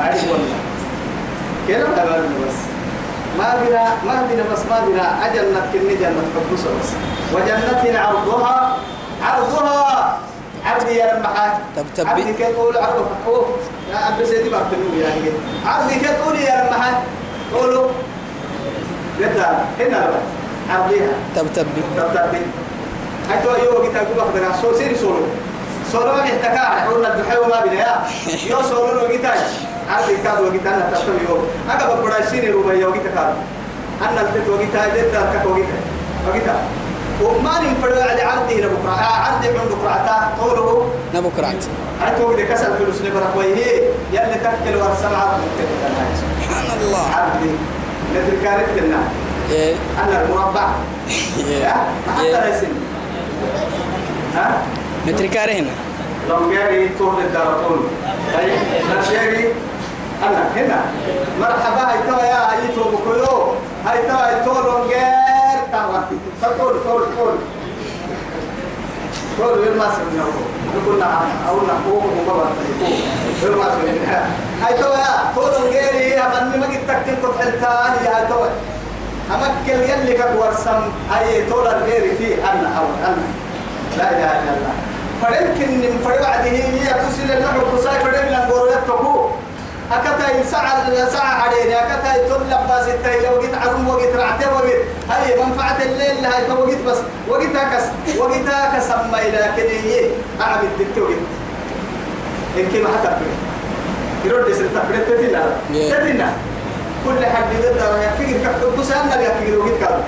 أعرف والله كلام أبغى بس. ما بنا ما بنا بس ما بنا أجنة كني جنة قدوس بس. وجنة عرضها عرضها. عبدي يا لما طب تبي- عبدي كيف تقول؟ عرض حقوق يا عبد سيدي بكتنو يعني كده. عبدي كيف تقول يا لما قولوا. لتا هنا بقى عرضيها. تبتبي تبتبي حتى يو كتاب بقدر سو سيري سولو. سولو ما يحتكا حولنا الدحي وما بنا يا يو سولو لو عرضي كاد وكتاب أنا تبتبي يو أنا بقول شيني روبا يو كتاب أنا البيت وكتاب جدا كتاب وكتاب وكتاب وما نفرد على عرضي هنا بكرة آه عرضي من بكرة نبوك رعت هاي توقي كسر فلوس نبرك ويه يلي تكل ورسم عرض. سبحان الله. عرضي. مثل كارت لنا إيه. أنا المربع. إيه. حتى إيه. ليسن ها؟ متركاري هنا. لونجيري طول. الدارطول أي لونجيري أنا هنا. مرحبا هاي توا يا هاي تو بكيو هاي توا هاي تو لونجير توا تقول تقول تقول تقول وين ما سمعنا نقول نعم أو نحوه وما بنتهي وين ما سمعنا هاي توا يا تو لونجيري أمني ما جيت تكتب كل حلتان. يا توا أمكن يلي كبر سم هاي تو لونجيري فيه أنا أو أنا لا إله إلا الله. فلكن من فرد بعده هي تسل النحو. قصاي فرد من الغوريات تقو أكتا ساعة ساعة علينا أكتا يتم لباس التاي وقت عرم وقت رعته وقت. هاي منفعة الليل هاي وقت بس. وقتها كس وقتها كسمى لكن هي أعمل الدكتور إنك ما حتى يرد يصير تقبل تتنا Yeah. تتنا كل حد يقدر يفكر كفر بس. أنا يفكر وقت كذا.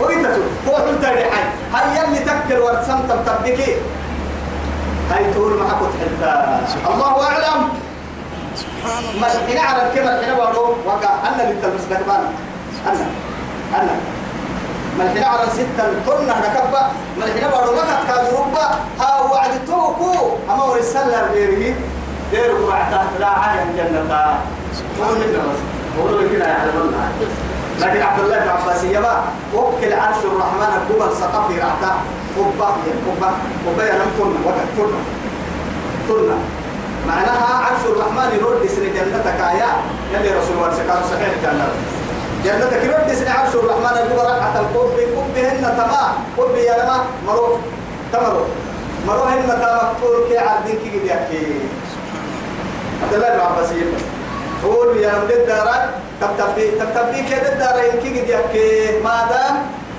وقتها هو حلت ريحان هاي يلي تكر ورسم تبتبكي هاي تقول معك حتى. الله. أعلم. سبحان الله الحين على الكبر حين بارو وقع أنا اللي تلبس بهبان أنا أنا الحين على ستة ما الحين بارو ما كانت كاجروبة ها وعد توكو أما ورسالة غيره غيره بعد لا عالم جنة قول لنا قولوا كده يا الله لكن عبد الله بن عباس يبا وكل عرش الرحمن الجبل سقف رعتا قبة قبة قبة ينام كنا وقت كنا كنا معناها عرش الرحمن يرد سن جنتك يا يلي رسول الله سكان صحيح جنة جنتك. يرد سن عرش الرحمن الجبل رقعة القب قب هن تمام قب يا لما مرو. تمرو مرو. هن تمام كل كي عبدين كي بديك عبد الله بن عباس قول يا من الدارات تبتبي تبتبي كده الدار يمكن يديك ما دام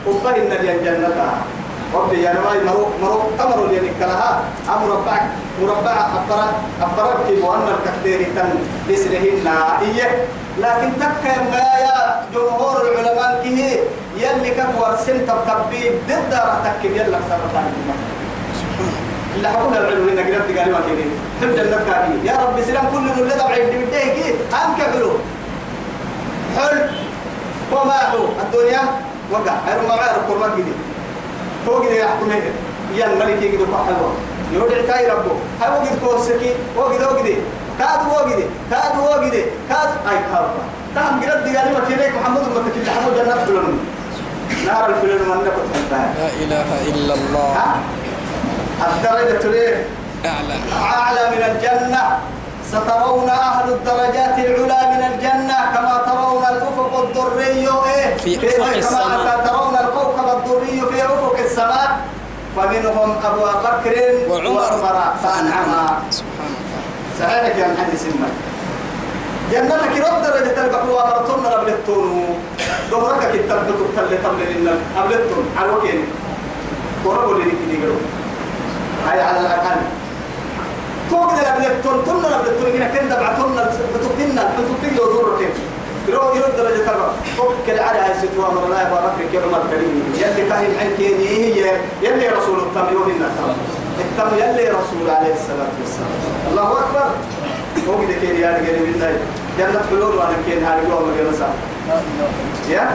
قبة إن الجنة. ربي يا نواي مرو مرو تمر اللي نكلها مربع مربع أفرا أفرا في مؤنى الكثير تن لسنهن إيه لكن تكا يا جمهور العلماء كه يلي كبر سن تبتبي ضد رتك يلا سرطان اللي حكونا العلم إنك قلت قال ما كذي تبدأ النكاكي يا رب سلام كل اللي دبع يدي بديه انك حلو حل وما هو الدنيا وقع. غير ما غير القرآن كذي فوق ذي يحكم هيك يا الملك يجي حلوة. يودع تاي ربه هاي وقت كوسكي. وقت وقت كاد وقت كاد وقت كاد. أي كاربا تام قلت قال ما كذي محمد ما تكلم محمد جنة فلان نار الفلان من نكت لا إله إلا الله. الدرجة ليه أعلى. أعلى من الجنة. سترون أهل الدرجات العلى من الجنة كما ترون الأفق الضري إيه؟ في أفق كما السماء. ترون الكوكب الضري في أفق السماء. فمنهم أبو بكر وعمر. فأنعما سبحان الله صحيح يا محدث المال جنتك رب درجة تلقى وأمرتن قبل التون. ظهرك كتاب تقتل تمل لنا قبل التون. على وكين اللي نكدي قالوا هاي على الأقل. التون تن قبل التون هنا كن دبعتن بتقتلنا بتقتل يدور كيف يرو يرو درجة فوق كل على هاي ستوا أمر الله أبو بكر؟ كيف عمر كريم؟ يلي كاهن حكيني هي؟ يلي رسول التم يوهنا التم. يلي رسول عليه الصلاة والسلام. الله أكبر. فوق ده كين يا رجال بالله جنة حلول وأنا كين هاي يوم الجلسة يا؟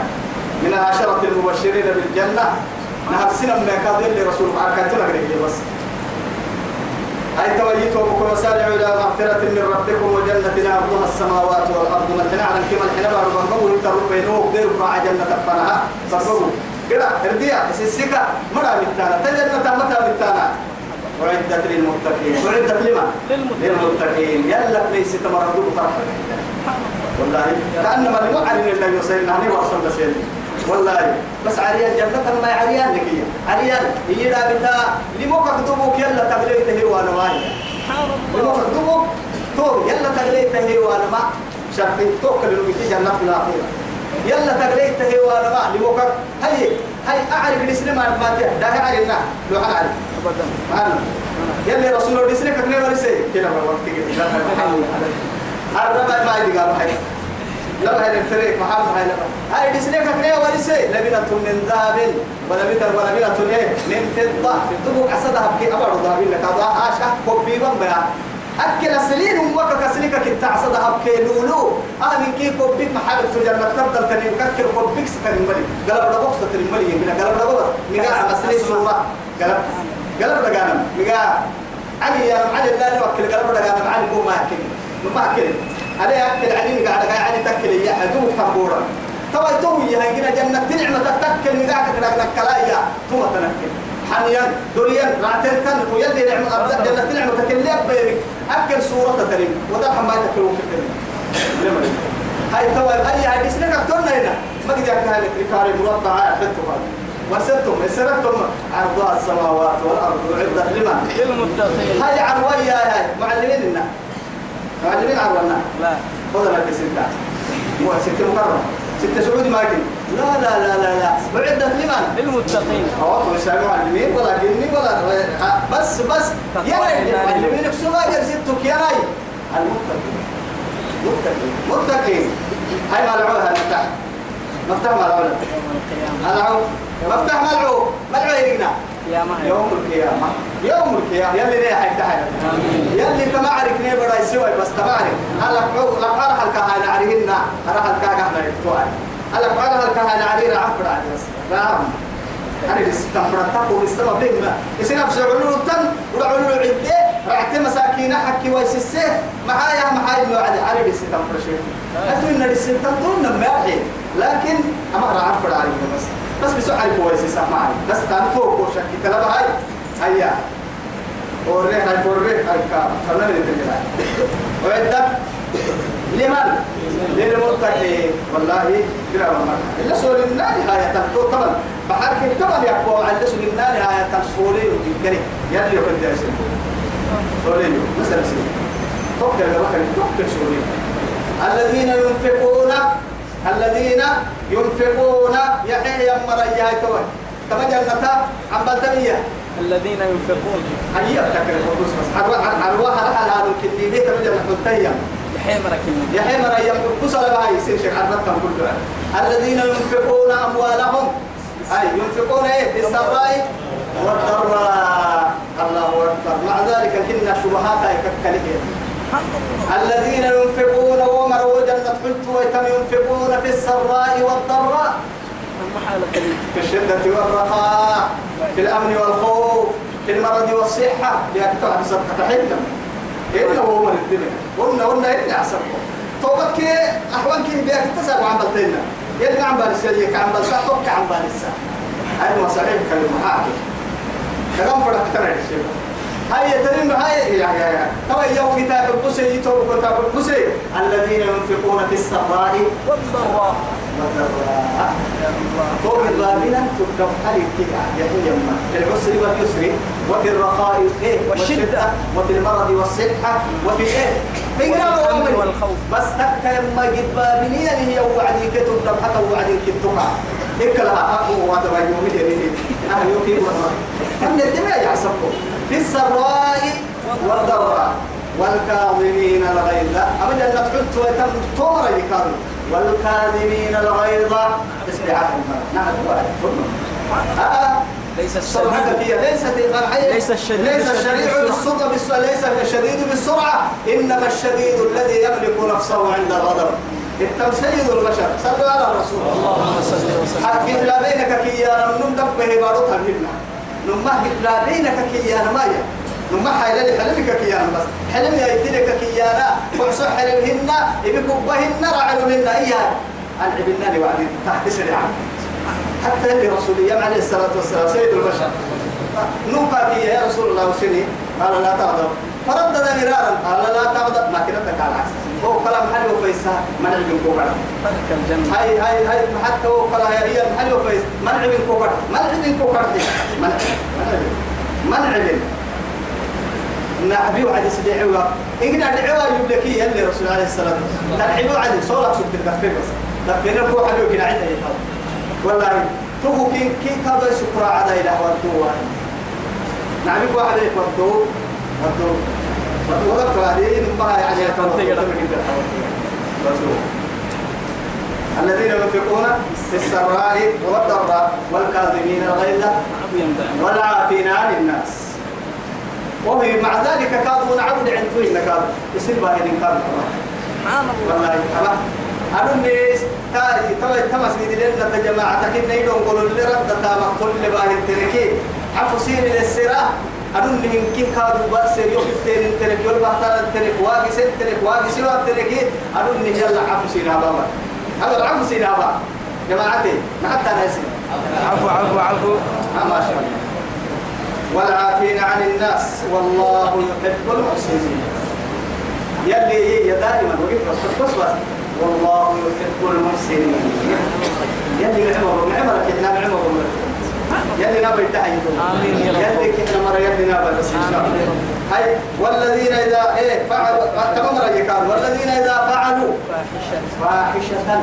من العشرة المبشرين بالجنة. نهر سنة من كاد يلي رسول عركاتنا قريب بس. أي تويتوا بكم وسارعوا إلى مغفرة من ربكم وجنة عرضها السماوات والأرض مثلا على كما بارو بنقول يتروا بينهم دير مع جنة فنها فرقوا كده ارديا سيسيكا. مرا بالتانا تجنة متى بالتانا أعدت للمتقين. أعدت لمن؟ للمتقين. يلا ليس تمردوا فرحة والله كأنما المعلن اللي يوصلنا هني وصل بسيل والله. بس عريان جنة ما عريان لك هي عريان هي بتا. لموك اكتبوك يلا تغليته وأنا واي لموك اكتبوك تو يلا تغليته وأنا ما. شرطي توكل المتي جنة في الآخرة يلا تغليته وأنا ما. لموك هي هي أعرف الإسلام ما ما ده عرفنا لو عارف أبدا. أنا يلي رسول الله ديسني كتني ورسي. كده وقت كده الربع ما يدي قالوا لا هاي الفريق محمد هاي لا هاي ديسني كتني ورسي لبنة من ذهب ولا بيت إيه؟ من فضة. تبوك عصدها بكي أبرد ذهب لك. هذا عاشا كوبيبا بيا أكل السلين ومك كسلك كنت عصدها بكي لولو. أنا من كي كوبيك في جنة. تفضل تاني كتر كوبيك ستاني ملي. قلب ربوك ستاني ملي. من قلب ربوك مقاع مسلي سورة قلب قلب رجانا مقاع علي يا علي لا نوكل قلب رجانا علي مو ما أكل ما علي أكل علي قاعد قاعد علي تكل يا حدوك تنبورا توا توي هاي جنا جنة نعمة تتكل مقاع كنا نكلايا ثم تنكل حنيا دوريا راتين كان ويلي نعمة أبدا جنة نعمة تكل لي بيرك أكل صورة تريم. وده حما تكلون كتير هاي توا هاي هاي بسنك أكترنا هنا. ما قد يحكي هاي الكريكاري مربعة حتى وسرتم سرتم عرضها السماوات والأرض وعدت لمن؟ للمتقين. هاي عروية هاي. معلمين لنا معلمين عرونا لا. خذ لك ستة مو ستة مكرمة ستة سعودي ما يمكن لا لا لا لا لا. وعدت لمن؟ للمتقين. هو مش معلمين ولا جني ولا بس بس. يا معلمين بسوا جرستك يا راي المتقين. متقين. متقين. هاي ملعوها مفتاح. مفتاح ملعوها يوم القيامة. ملعو مفتاح ملعو ملعو يرقنا. يا يوم القيامة. يوم القيامة. يلي ليه حيث يلي انت ما عارف نيه بدا يسوي بس تبارك هلا لك أرح الكهان عريهن أرح الكهان إحنا يفتوها هلا أرح الكهان عرينا عفر بس نعم. أنا بس تفرطك وبستمع بيننا يصير نفس علول التن وعلول عدة رعت مساكين حكي ويسسه معايا معايا إنه عادي عارف بس تفرط شيء أتونا للسنتين طولنا ما لكن أما أنا عفر عليك. بس بس بسرعة كويس يسمعني بس تنتوك وشك كلام هاي هيا. وريه هاي وريه هاي كام خلنا نتكلم وعدت لمن؟ للمتقين والله كلا والله إلا سؤال النار هاي تنتو طبعا بحر كي طبعا يقوى على سؤال النار هاي تنسولي ويمكن يلي يقول ده اسم سولي مثلا سي توكل الوكل توكل سولي الذين ينفقون. الذين ينفقون يحيى يمر يا توي كما عم بلدمية الذين ينفقون. هيا بتكر القدوس بس. عروها رحل هذا الكلي بيت رجل حتيا بحمرك النبي يحيى مر يم كسر بهاي يصير شيء. عرفتهم كلها الذين ينفقون أموالهم. أي ينفقون إيه؟ في السراء والضراء. الله أكبر. مع ذلك الكلمة شبهات كالكلمة الذين ينفقون ومروا جنة حلت ويتم ينفقون في السراء والضراء. في الشدة والرخاء في الأمن والخوف في المرض والصحة. لأكثر عن صدقة حكم إنه هو من الدنيا. قلنا قلنا إني أحسبكم توبتك أحوانك بيك تسأل عن بلتنا يلي عن بالسيك عن بالسا توك عن بالسا هاي مصاريف كلمة حاكي كلام فرق ترى الشيء هاي ترين هاي يا يا يا. توا يوم كتاب البصي يتوب كتاب البصي الذين ينفقون في السراء والضراء. فوق الغابنة تكتب حالي كده يا يما. في العسر واليسر وفي الرخاء إيه والشدة. وفي المرض والصحة وفي إيه. وفي الأمن والخوف. بس تكا يما قد بابنية هي وعدي كتب حتى وعدي كتبها إكلها أبو وعدوا يومي دي أهل يوكي والله. هم الدماء يحسبكم في السراء والضراء والكاظمين الغيظ. أبدا لا تحط ويتم تمر يكاظم والكاظمين الغيظ. نعم آه. ليس الشديد. ليست الغرعية ليس الشديد. ليس الشديد. بالسرعة. ليس الشديد بالسرعة. إنما الشديد الذي يملك نفسه عند الغضب انت سيد البشر. صلوا على الرسول. اللهم صل وسلم. حكي لا بينك كيانا. نم دبه بارتها هنا نم لا بينك كيانا ما يا نم حيل لي حلمك كيانا. بس حلم يا يتلك كيانا فعصو حلمهن يبكبهن رعلوا منا إياه العبنا لي وعدين تحت سريعا حتى اللي رسول الله عليه الصلاة والسلام سيد البشر. نوكا يا رسول الله وسني قال لا تغضب. فردد مرارا. قال لا تغضب ما كنت على العكس هو كلام حلو وفيسا منع من الجنة. هاي هاي هاي حتى هو كلام هي حلو وفيس. منع من كوكر منع من كوكر منع منع من. نعبي وعد سدعوا إن دعوا يبلكي يلي رسول عليه الصلاة والسلام. تنعبوا عد صولك سبت الدفير بس. دفير الكو حلو كنا عدة يتحول والله تو كي كي كذا سكرا عدا إلى ودوا نعبي واحد هذه يعني الذين ينفقون في السراء والضراء والكاظمين الغيظ والعافين عن الناس. وهي مع ذلك نعبد عند وين كانوا يصير باهي كانوا سبحان الله. والله الناس تاي تاي تمس دي لنا جماعة كنا يدون قولوا اللي رد تا مقتول اللي باهي تركي عفو سير للسراء اللي من كي كانوا بس يوم التين ترك يوم بحتار ترك واقي سن ترك واقي سوى تركي أنا اللي يلا عفو سير هذا هذا العفو سير هذا. جماعتي ما حتى ناسي عفو عفو عفو. ما شاء الله. والعافين عن الناس. والله يحب المحسنين. يلي يا دائما وقف بس بس بس والله يحب المحسنين. يلي من عمرك إحنا بعمر يلي نبي التحية آمين يا رب. يلي كنا مرة يلي بس إن شاء الله. هاي والذين إذا إيه فعلوا كما مرة يقال والذين إذا فعلوا فاحشة.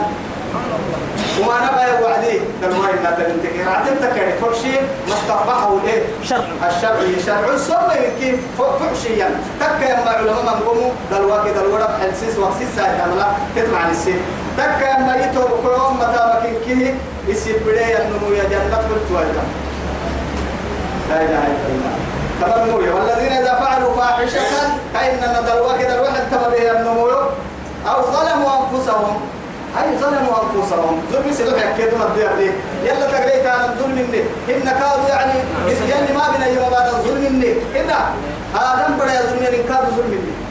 وما نبى وعدي دلوين لا تنتكر عدم تكر فرشي ما استقبحه الايه شرع. الشرعي شرع. السنة كيف؟ فحشيا تك يا علماء من قوموا دلوا كده دلوا حلسيس وقسيس ساعة عملا تطمع السين تك يا ما يتو بكرهم متى مكين كيه يسيب بداية النمو يا جنة قلت واجه لا إله إلا الله تمنوا والذين إذا فعلوا فاحشة كأننا دلوا كده حتى به النمو أو ظلموا أنفسهم هاي ظلموا أنفسهم ظلم سلوك كده ما تدير ليه يلا تقريت أنا ظلم مني إن كادوا يعني يلي ما بنا يوم بعد ظلم مني إن هذا بڑا ظلم مني كادوا ظلم مني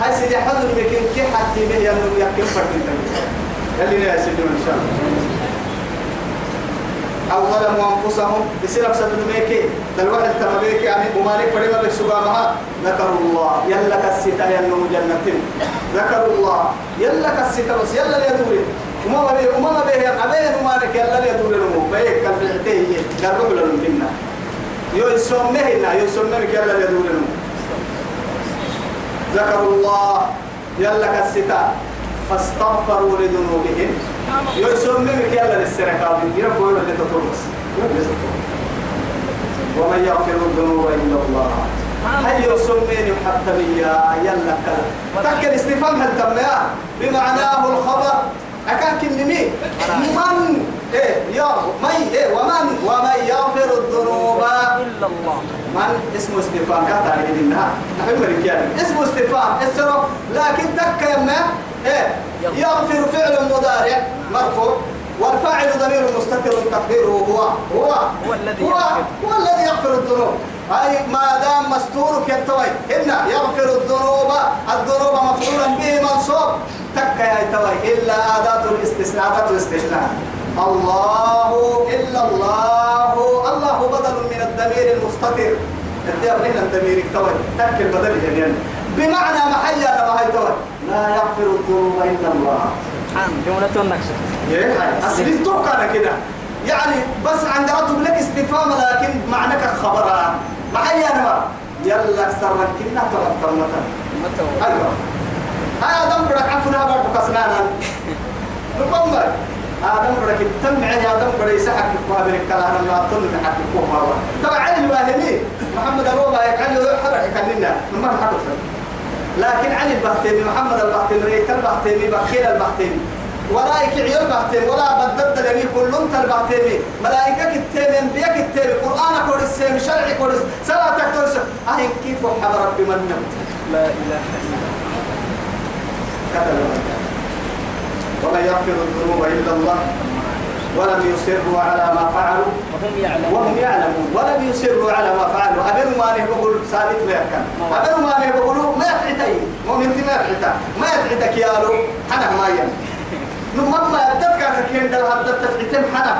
هاي سيدي حظ مني كي حتى به يلا يكيم فرد يلي يا سيدي إن شاء الله. أو ظلموا أنفسهم. بسير أفسد الميكي دلوقتي التماميكي يعني ومالك فريما بالسبامها ذكروا الله. يلا كالسيتا ينمو جنة ذكروا الله. يلا كالسيتا بس. يلا ليدوري وما بيه وما بيه أبين ومالك يلا ليدوري نمو بيه كالفعتيه روح لهم منا يسمه هنا. يسمه يلا ليدوري نمو ذكروا الله يلا كالسيتا فاستغفروا لذنوبهم. يسممك يلا للسرقة. يربوا اللي تطرس. ومن يغفر الذنوب إلا الله. هل يسمين حتى بيا؟ يلا كلا. تكل استفهام هل بمعناه الخبر. أكان كنمي من؟ إيه يا من إيه ومن ومن يغفر الذنوب. إلا الله. من؟ اسمه استفهام كاتا على نحن مريكان اسمه استفهام اسره. لكن تك يما إيه يغفر فعل مضارع مرفوع. والفاعل ضمير مستتر تقديره هو هو هو الذي هو, يغفر. هو الذي يغفر الذنوب. أي ما دام مستورك يتوي هنا يغفر الذنوب. الذنوب مفعولا به منصوب. تك يا توي. إلا أداة الاستثناء أداة الاستثناء الله إلا الله. الله بدل من الضمير المستتر. الدير هنا الضمير توي تك البدل يعني بمعنى محيا لما هي توي لا يغفر الذنوب إلا الله. عن جملة النكشة إيه؟ هاي اصل توقع كده. يعني بس عند رتب لك استفهام لكن معناك خبرها معي أنا ما؟ يلا من كنا مثلا متى؟ أيوه. هاي أدم بدك عفوا برضه كسنانا نقوم آدم بدك تم عين آدم يسحق كوها بين الكلام ما تم حق كوها طبعا علي الواهمي محمد الروبا علي حرق كننا ما حدث لكن علي البختيمي محمد البختيمي ريت البختيمي بخيل البختيمي ورايك عيال بختيمي ولا بدد لني كلهم تلبختيمي ملائكة كتيمي انبياء كتيمي قرآن كورس شرع كورس صلاة كورس أهين كيف وحب ربي من نمت لا إله إلا الله. ومن يغفر الذنوب إلا الله ولم يصروا على ما فعلوا وهم يعلمون. وهم يعلمون. ولم يصروا على ما فعلوا. أبن ما نهبقوا ثابت ما يكن. أبن ما نهبقوا ما يتعتي. مؤمن ما يتعتا. ما يتعتك يا لو حنا ما ين نمما يبدتك كين دل هبدت تتعتم حنا.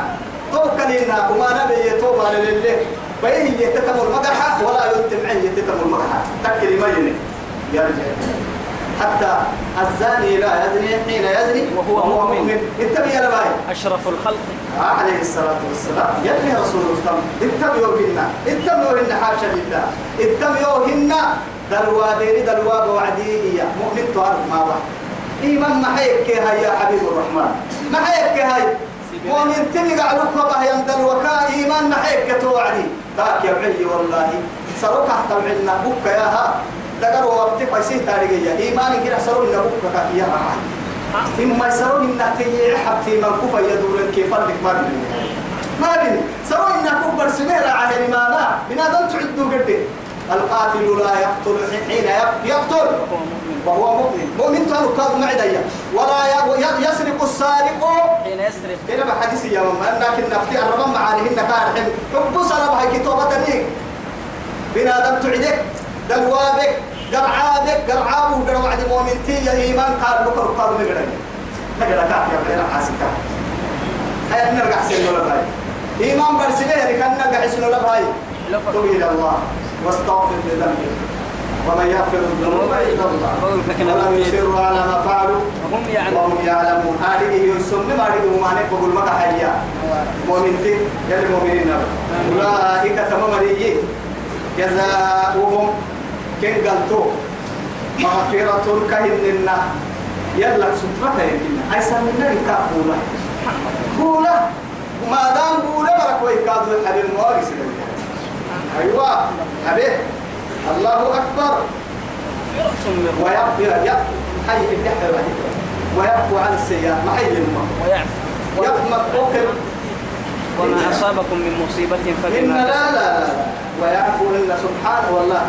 توكلنا وما نبي توبا لله بيه يتتم المقحة ولا يتم عين يتتم المقحة. تكري مجني يرجع حتى الزاني لا يزني حين يزني وهو مؤمن. اتبع يا لباي. أشرف الخلق. عليه الصلاة والسلام. يلي رسول الله اتبعوهن. اتبعوهن حاشا لله. اتبعوهن. دلوا ديني دلوا بوعدي مؤمن تعرف ما بعد إيمان ما حيك يا حبيب الرحمن؟ ما حيك هاي؟ مؤمن تلقى علوك فضح يندل وكا. إيمان ما حيك توعدي؟ ذاك يا بعي والله. سروك احتمعنا بك يا ها. دقر وقت فايسيه تاريخية إيمان كده بك يا ها إما يسرون إنك تيجي حبتي من كفا يدور كيف لك ما بين ما بين سرون إنك كبر سمير عهد ما لا بنادم تعدوا قد القاتل لا يقتل حين يقتل. وهو مؤمن. مؤمن تانو كاد معديا ولا يسرق السارق. حين يسرق. هنا بحديث يا ماما. لكن نفتي الرمم معانيهن كارحم حب صلب هاي كتوبة ليك بنادم تعدك دلوابك قرعابك قرعاب وقرع وعد مؤمن تي يا إيمان قال بكر قال مقرأ نقرأ كاف يا بينا حاسكا هاي نرجع سنة ولا باي إيمان برسله كان نرجع سنة ولا باي توب إلى الله. واستغفر لذنبك. ومن يغفر الذنوب إلا الله. ولم يصروا على ما فعلوا. وهم يعلمون. وهم يعلمون. هذه يسمى ما رجعوا ما نقول مكة حيا مؤمنين يلي مؤمنين أولئك تمام ريجي جزاؤهم كن قلتو مغفرة كهننا يلا سبحانه يمكن. أي سمنا الكافولة كولة ما دام كولة برك ويكادوا الحبيب موارس أيوة. حبيب. الله أكبر. ويغفر يغفر حي الدحر ويعفو عن السيئات ما حي الماء ويعفو. وما أصابكم من مصيبة إن فبما لا كسبت لا لا ويعفو إن سبحانه والله.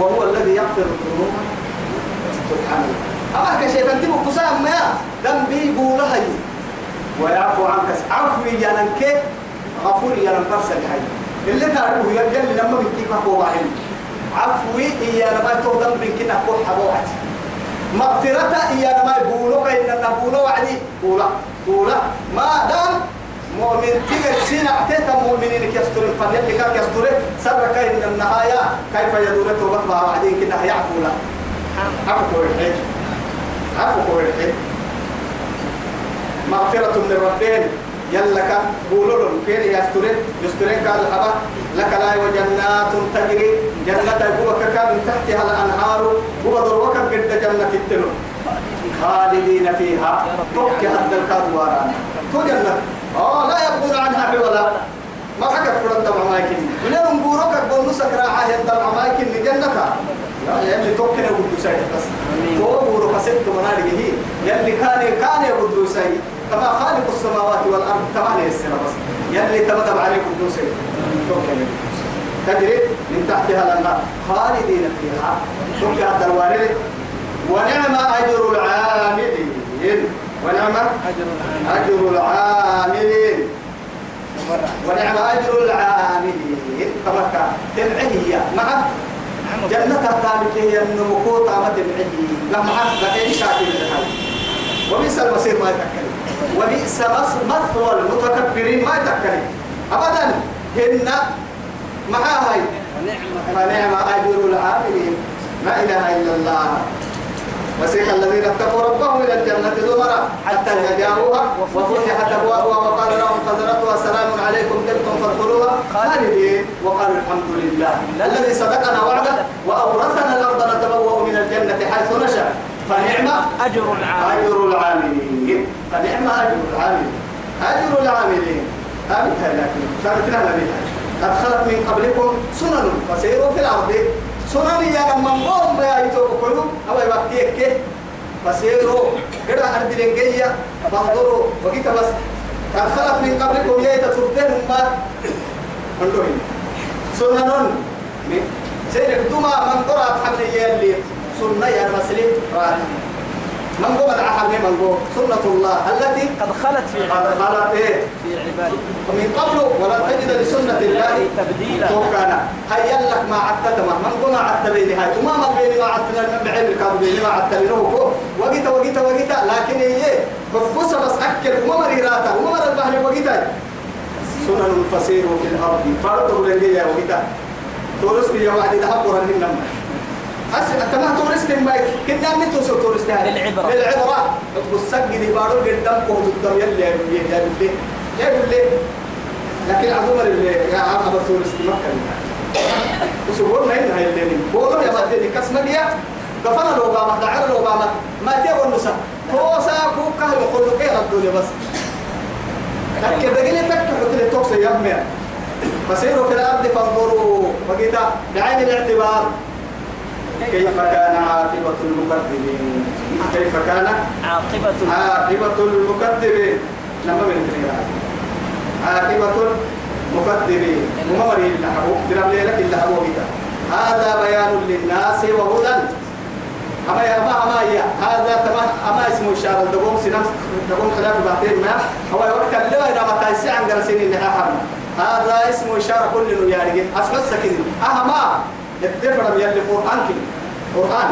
وهو الذي يغفر الذنوب. سبحانه. أما كشيطان تبو قسام ما دم بي بولهي ويعفو عنك. عفو يا لنك غفور يا لنك هاي. اللي تعرفه يجل لما بنتيك هو واحد. عفوي يا لما تهدم بنكنا كل حبوات مغفرة يا لما يقولوا إن نقولوا وعدي. قولا. قولا. ما دام مؤمن تيجي سينا اعتيت مؤمنين يسترون فن اللي كان يسترون سرك إن النهاية. كيف يدور توبة بعدين كنا يعفو لا عفو الحج عفو الحج مغفرة من ربين. يلا كان قولوا له كين يسترين؟ يسترين قال الحبا. لك لا وجنات تجري. جنة هو كان من تحتها الأنهار. هو دروك قد جنة التنو. خالدين فيها. توكي حد الكادواران تو آه لا يبغون عنها حولا. ما حكى فرد دمع مايكين. ولهم بوروك قول نسك راحة يدمع مايكين لجنة يا اللي توكي نقول سيد بس تو بوروك ست هي يلي كان كان يقول سيد كما خالق السماوات والأرض. كما يسر بس. يلي تمدب عليك قدوسي تجري من تحتها الانهار خالدين فيها. توكي هذا الوارد. ونعم أجر العاملين. ونعم أجر العاملين. ونعم أجر العاملين. كان تبعيه مع جنة الثابتة هي النمكوت عمد العلي لما حق إن شاكل الحي وبئس المصير ما يتكلم. وبئس مثوى المتكبرين ما يتكلم. أبدا. هن ونعم فنعم أجر العاملين. لا إله إلا الله. وسيق الذين اتقوا ربهم إلى الجنة زمرا حتى جاءوها وفتحت أبوابها وقال لهم خزنتها سلام عليكم طبتم فادخلوها خالدين. وقالوا الحمد لله الذي صدقنا وعده وأورثنا الأرض نتبوأ من الجنة حيث نشاء. فنعم أجر العامل أجر العاملين. فنعم أجر العاملين. أجر العاملين. ثابتها لكن ثابتنا لبيها قد خلت من قبلكم سنن فسيروا في الأرض. سنن يا لما نقوم يا يتوب كلهم أو يبقيك كي فسيروا كده أرض الإنجية فانظروا وقيت بس خلت من قبلكم يا تتركهم ما عندهم سنن سيرك دوما من قرأت حمل يلي سنة يا مسلم رانا من قوم العحر من قوم سنة الله التي قد خلت في قد خلت إيه؟ في عباده ومن قبل ولا تجد لسنة الله تبديلا توكانا هيا لك ما عدت ما من قوم عدت بيني. هاي وما ما بيني ما عدت من بعيد كان بيني ما عدت بينه وقيت وقيت وقيت لكن هي بس بس أكل. وما مريراتا وما مر البحر وقيت سنن فسيروا في الأرض. فرضوا للجيا وكذا تورست يا واحد ذهب ورهن لما. أس تمام تورست ما كنا نتوسو تورست هذا للعبرة. للعبرة. والسق دي بارو قدام كون قدام يلي يا يا بالله يا بالله لكن عدوما اللي يا عم تورست مكة وسبور ما إنها اللي بقولوا يا مدني كسمة ديا كفنا لو بامة دعنا لو بامة ما تيجي النساء توسا كوكا يخلو كي الدنيا بس. لكن بقيلي تكتب لي توكس يا أمي. فسيروا في الأرض فانظروا. وقيتا بعين الاعتبار. كيف كان عاقبة المكذبين؟ كيف كان؟ عاقبة عاقبة المكذبين. لما من عاقبة المكذبين. وما مريد اللحبو درم ليلك اللحبو بيتا هذا بيان للناس وهدى. أما يا ما أما يا هذا تمام أما اسمه إشارة دقوم سنم دقوم خلاف بعدين ما. هو وقت اللي إذا ما تايسي عن جرسين اللي هذا اسمه إشارة كل يعني أسمع سكين أهما. الدفر من اللي قرآن كده قرآن.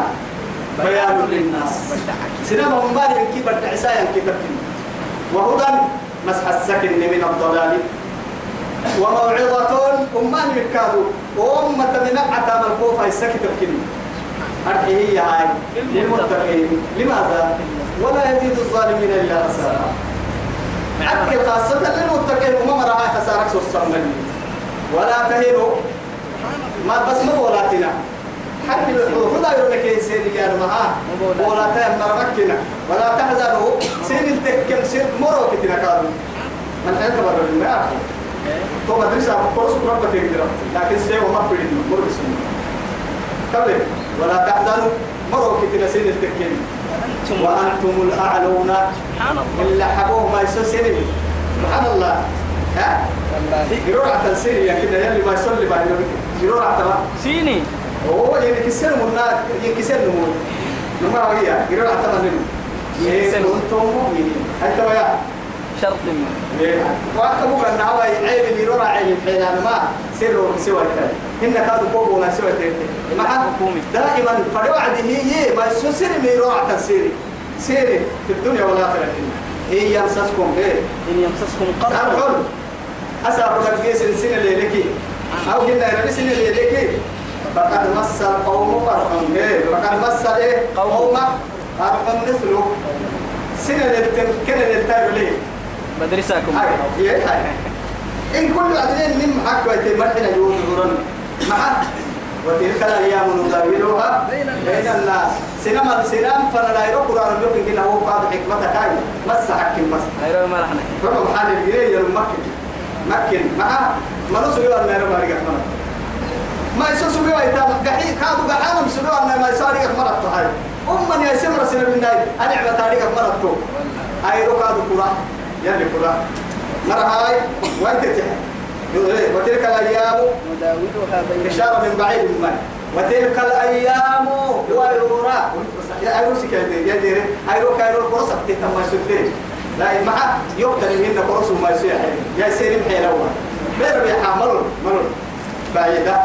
بيان. للناس. سينما هم بالي من كبر تعسايا كبر وهدى مسح السكن من الضلال. وموعظة أمان مكادو وأمة من عتام الكوفة السكت الكلمة أرحي هي هاي. للمتقين. لماذا؟ ولا يزيد الظالمين إلا خسارة. أكل خاصة للمتقين. وما مرها خسارة سوسة ولا تهينوا. ما بس ما بولاتنا. حتى الحدود يقولك يسير يا رمها ولا تهم مرمكنا. ولا تحزنوا. سين التكم سين مرو كتنا كادو من أنت برا الماء تو مدرسة كورس ربك تقدر لكن سيء وما بدي مر بسم قبل ولا تحزنوا. مرو كتنا سين التكم. وأنتم الأعلون. سبحان الله. إلا حبوه ما يسوي سيني. سبحان الله. ها؟ والله. يروح على التنسير يا كده يلي ما يصلي بعد يروح على تمام سيني هو ينكسر من النار ينكسر نمو نما هي يروح على تمام ينكسر. كنتم مؤمنين أنت ويا شرط من وأكبر أن هو عيب اللي يروح عيب حين أنا ما سر سوى التاني إن كانوا كوبو ما سوى التاني مع حكومي. دائما فلوعد هي ما يسوسر من على التنسير سيري في الدنيا والآخرة هي يمسسكم إيه إن يمسسكم قرح أسأل لك جيس سنة ليلكي أو قلنا يا سنة ليلكي فقد مس القوم فرحا. إيه؟ فقد مس إيه؟ قوم فرحا مثله. سنة للتم كنا للتاير ليه؟ مدرسكم هاي هاي. إن كل عدلين من حق ويتم مرحنا يوم مع وتلك الأيام نداولها بين الناس. سينما سينام فلا يروح قرآن يقول كنا هو بعض حكمتك هاي. مس حكم مس. غير ما نحن رقم حال الجري المكن مكن مع ما نسوا أن يرى بارك مرة. ما يسوسوا بيوا يتام قحي كادوا قحانا مسلوا أن ما يساري مرة هاي. أم من يسمر سنة من ناي أنا عبا تاريخ مرة تو هاي ركادوا كرة يلي كرة مرة هاي. وانت تحي وتلك الأيام نداولها بين إشارة من بعيد من. وتلك الأيام يا أيروسك يا ديري. أيرو كايرو فرصة تتم لا مع يقتل منا فرص ما يصير. يا سيرين حيلوا بير بيحملون ملون بعيدة.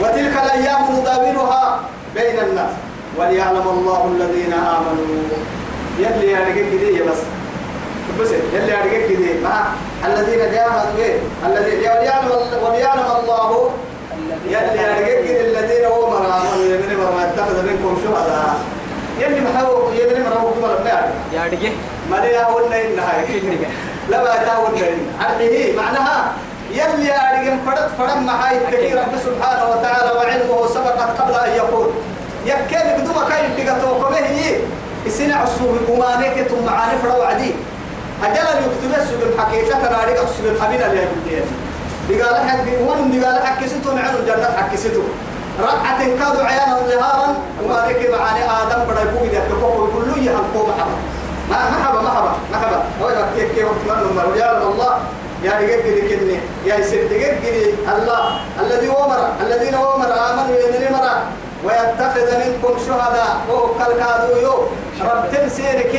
وتلك الأيام نداولها بين الناس. وليعلم الله الذين آمنوا. يلي يعني كده بس. بس يلي يعني كده. مع الذين جاهدوا به الذين وليعلم وليعلم الله يلي يعني كده الذين هو مرامون يمن مرام اتخذ منكم شهداء. يلي محاو يمن مرام كم ربنا يا ما هون إنها لا ما تاون إن هذه معناها يلي يعني فرد فرد معاي التكير رب سبحانه وتعالى وعلمه سبقت قبل أن يقول. يكاد بدون كاين تقطوكم هي. السنة عصوب ومانك ثم معاني فروا عدي أجل يكتب السجن حقيقة نارك السجن حبينا اللي يقول دقال حق ومن دقال حق ستو نعلم الجنة حق ستو رقعة كادوا عيانا ظهارا وما ذيك معاني آدم بدا يقول إذا كفوه يقول له محبا ما محبا محبا محبا هو يحكي كيف وقت من المر يا الله. يا رجال كذي كني. يا دقيق كذي الله. الذي أمر الذين أمر آمنوا يدري مرة ويتخذ منكم شهداء. وكل كادوا يو. رب تمسيرك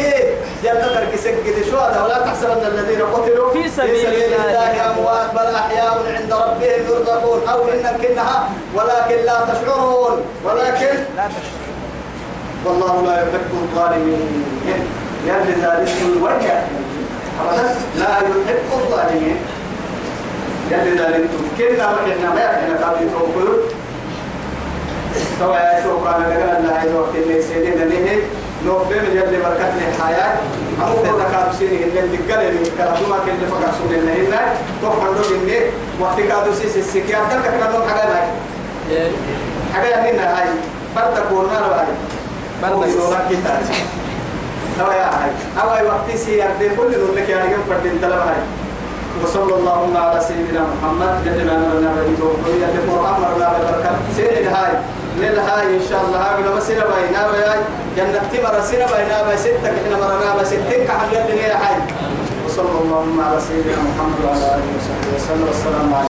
جنة ترك سجد شهداء. ولا تحسبن الذين قتلوا في سبيل الله. أموات بل أحياء عند ربهم يرزقون. أو إن كنها ولكن لا تشعرون. ولكن لا تشعر والله لا يحب الظالمين. يلي ذلك الوجه. أبدا لا يحب الظالمين. يلي ذلك كنا مكنا ما يحنا توكل توا يا شو كان لقنا الله هاي وقت اللي سيدنا نهي نو بهم يلي بركتنا الحياة. أمو كنا كابي سيني اللي تقال اللي كرهوا ما كنا فقط سنة نهينا تو حلو إني وقت كادو سيس السكيات تلك كنا نو حاجة هاي؟ حاجة هنا هاي. برد كونا هاي. برد توا يا هاي أول وقت سيار دي كل نقول لك يا رجال فردين تلا هاي وصلى اللهم على سيدنا محمد جل ما نرنا بيته ويا القرآن مرنا بالبركة سيد هاي ليل هاي إن شاء الله هاي لما سينا بينا بيا جنة تمر سينا بينا بيا ستة إحنا مرنا بيا ستين كحل يدني هاي وصلى اللهم على سيدنا محمد وعلى آله وصحبه وسلم والسلام عليكم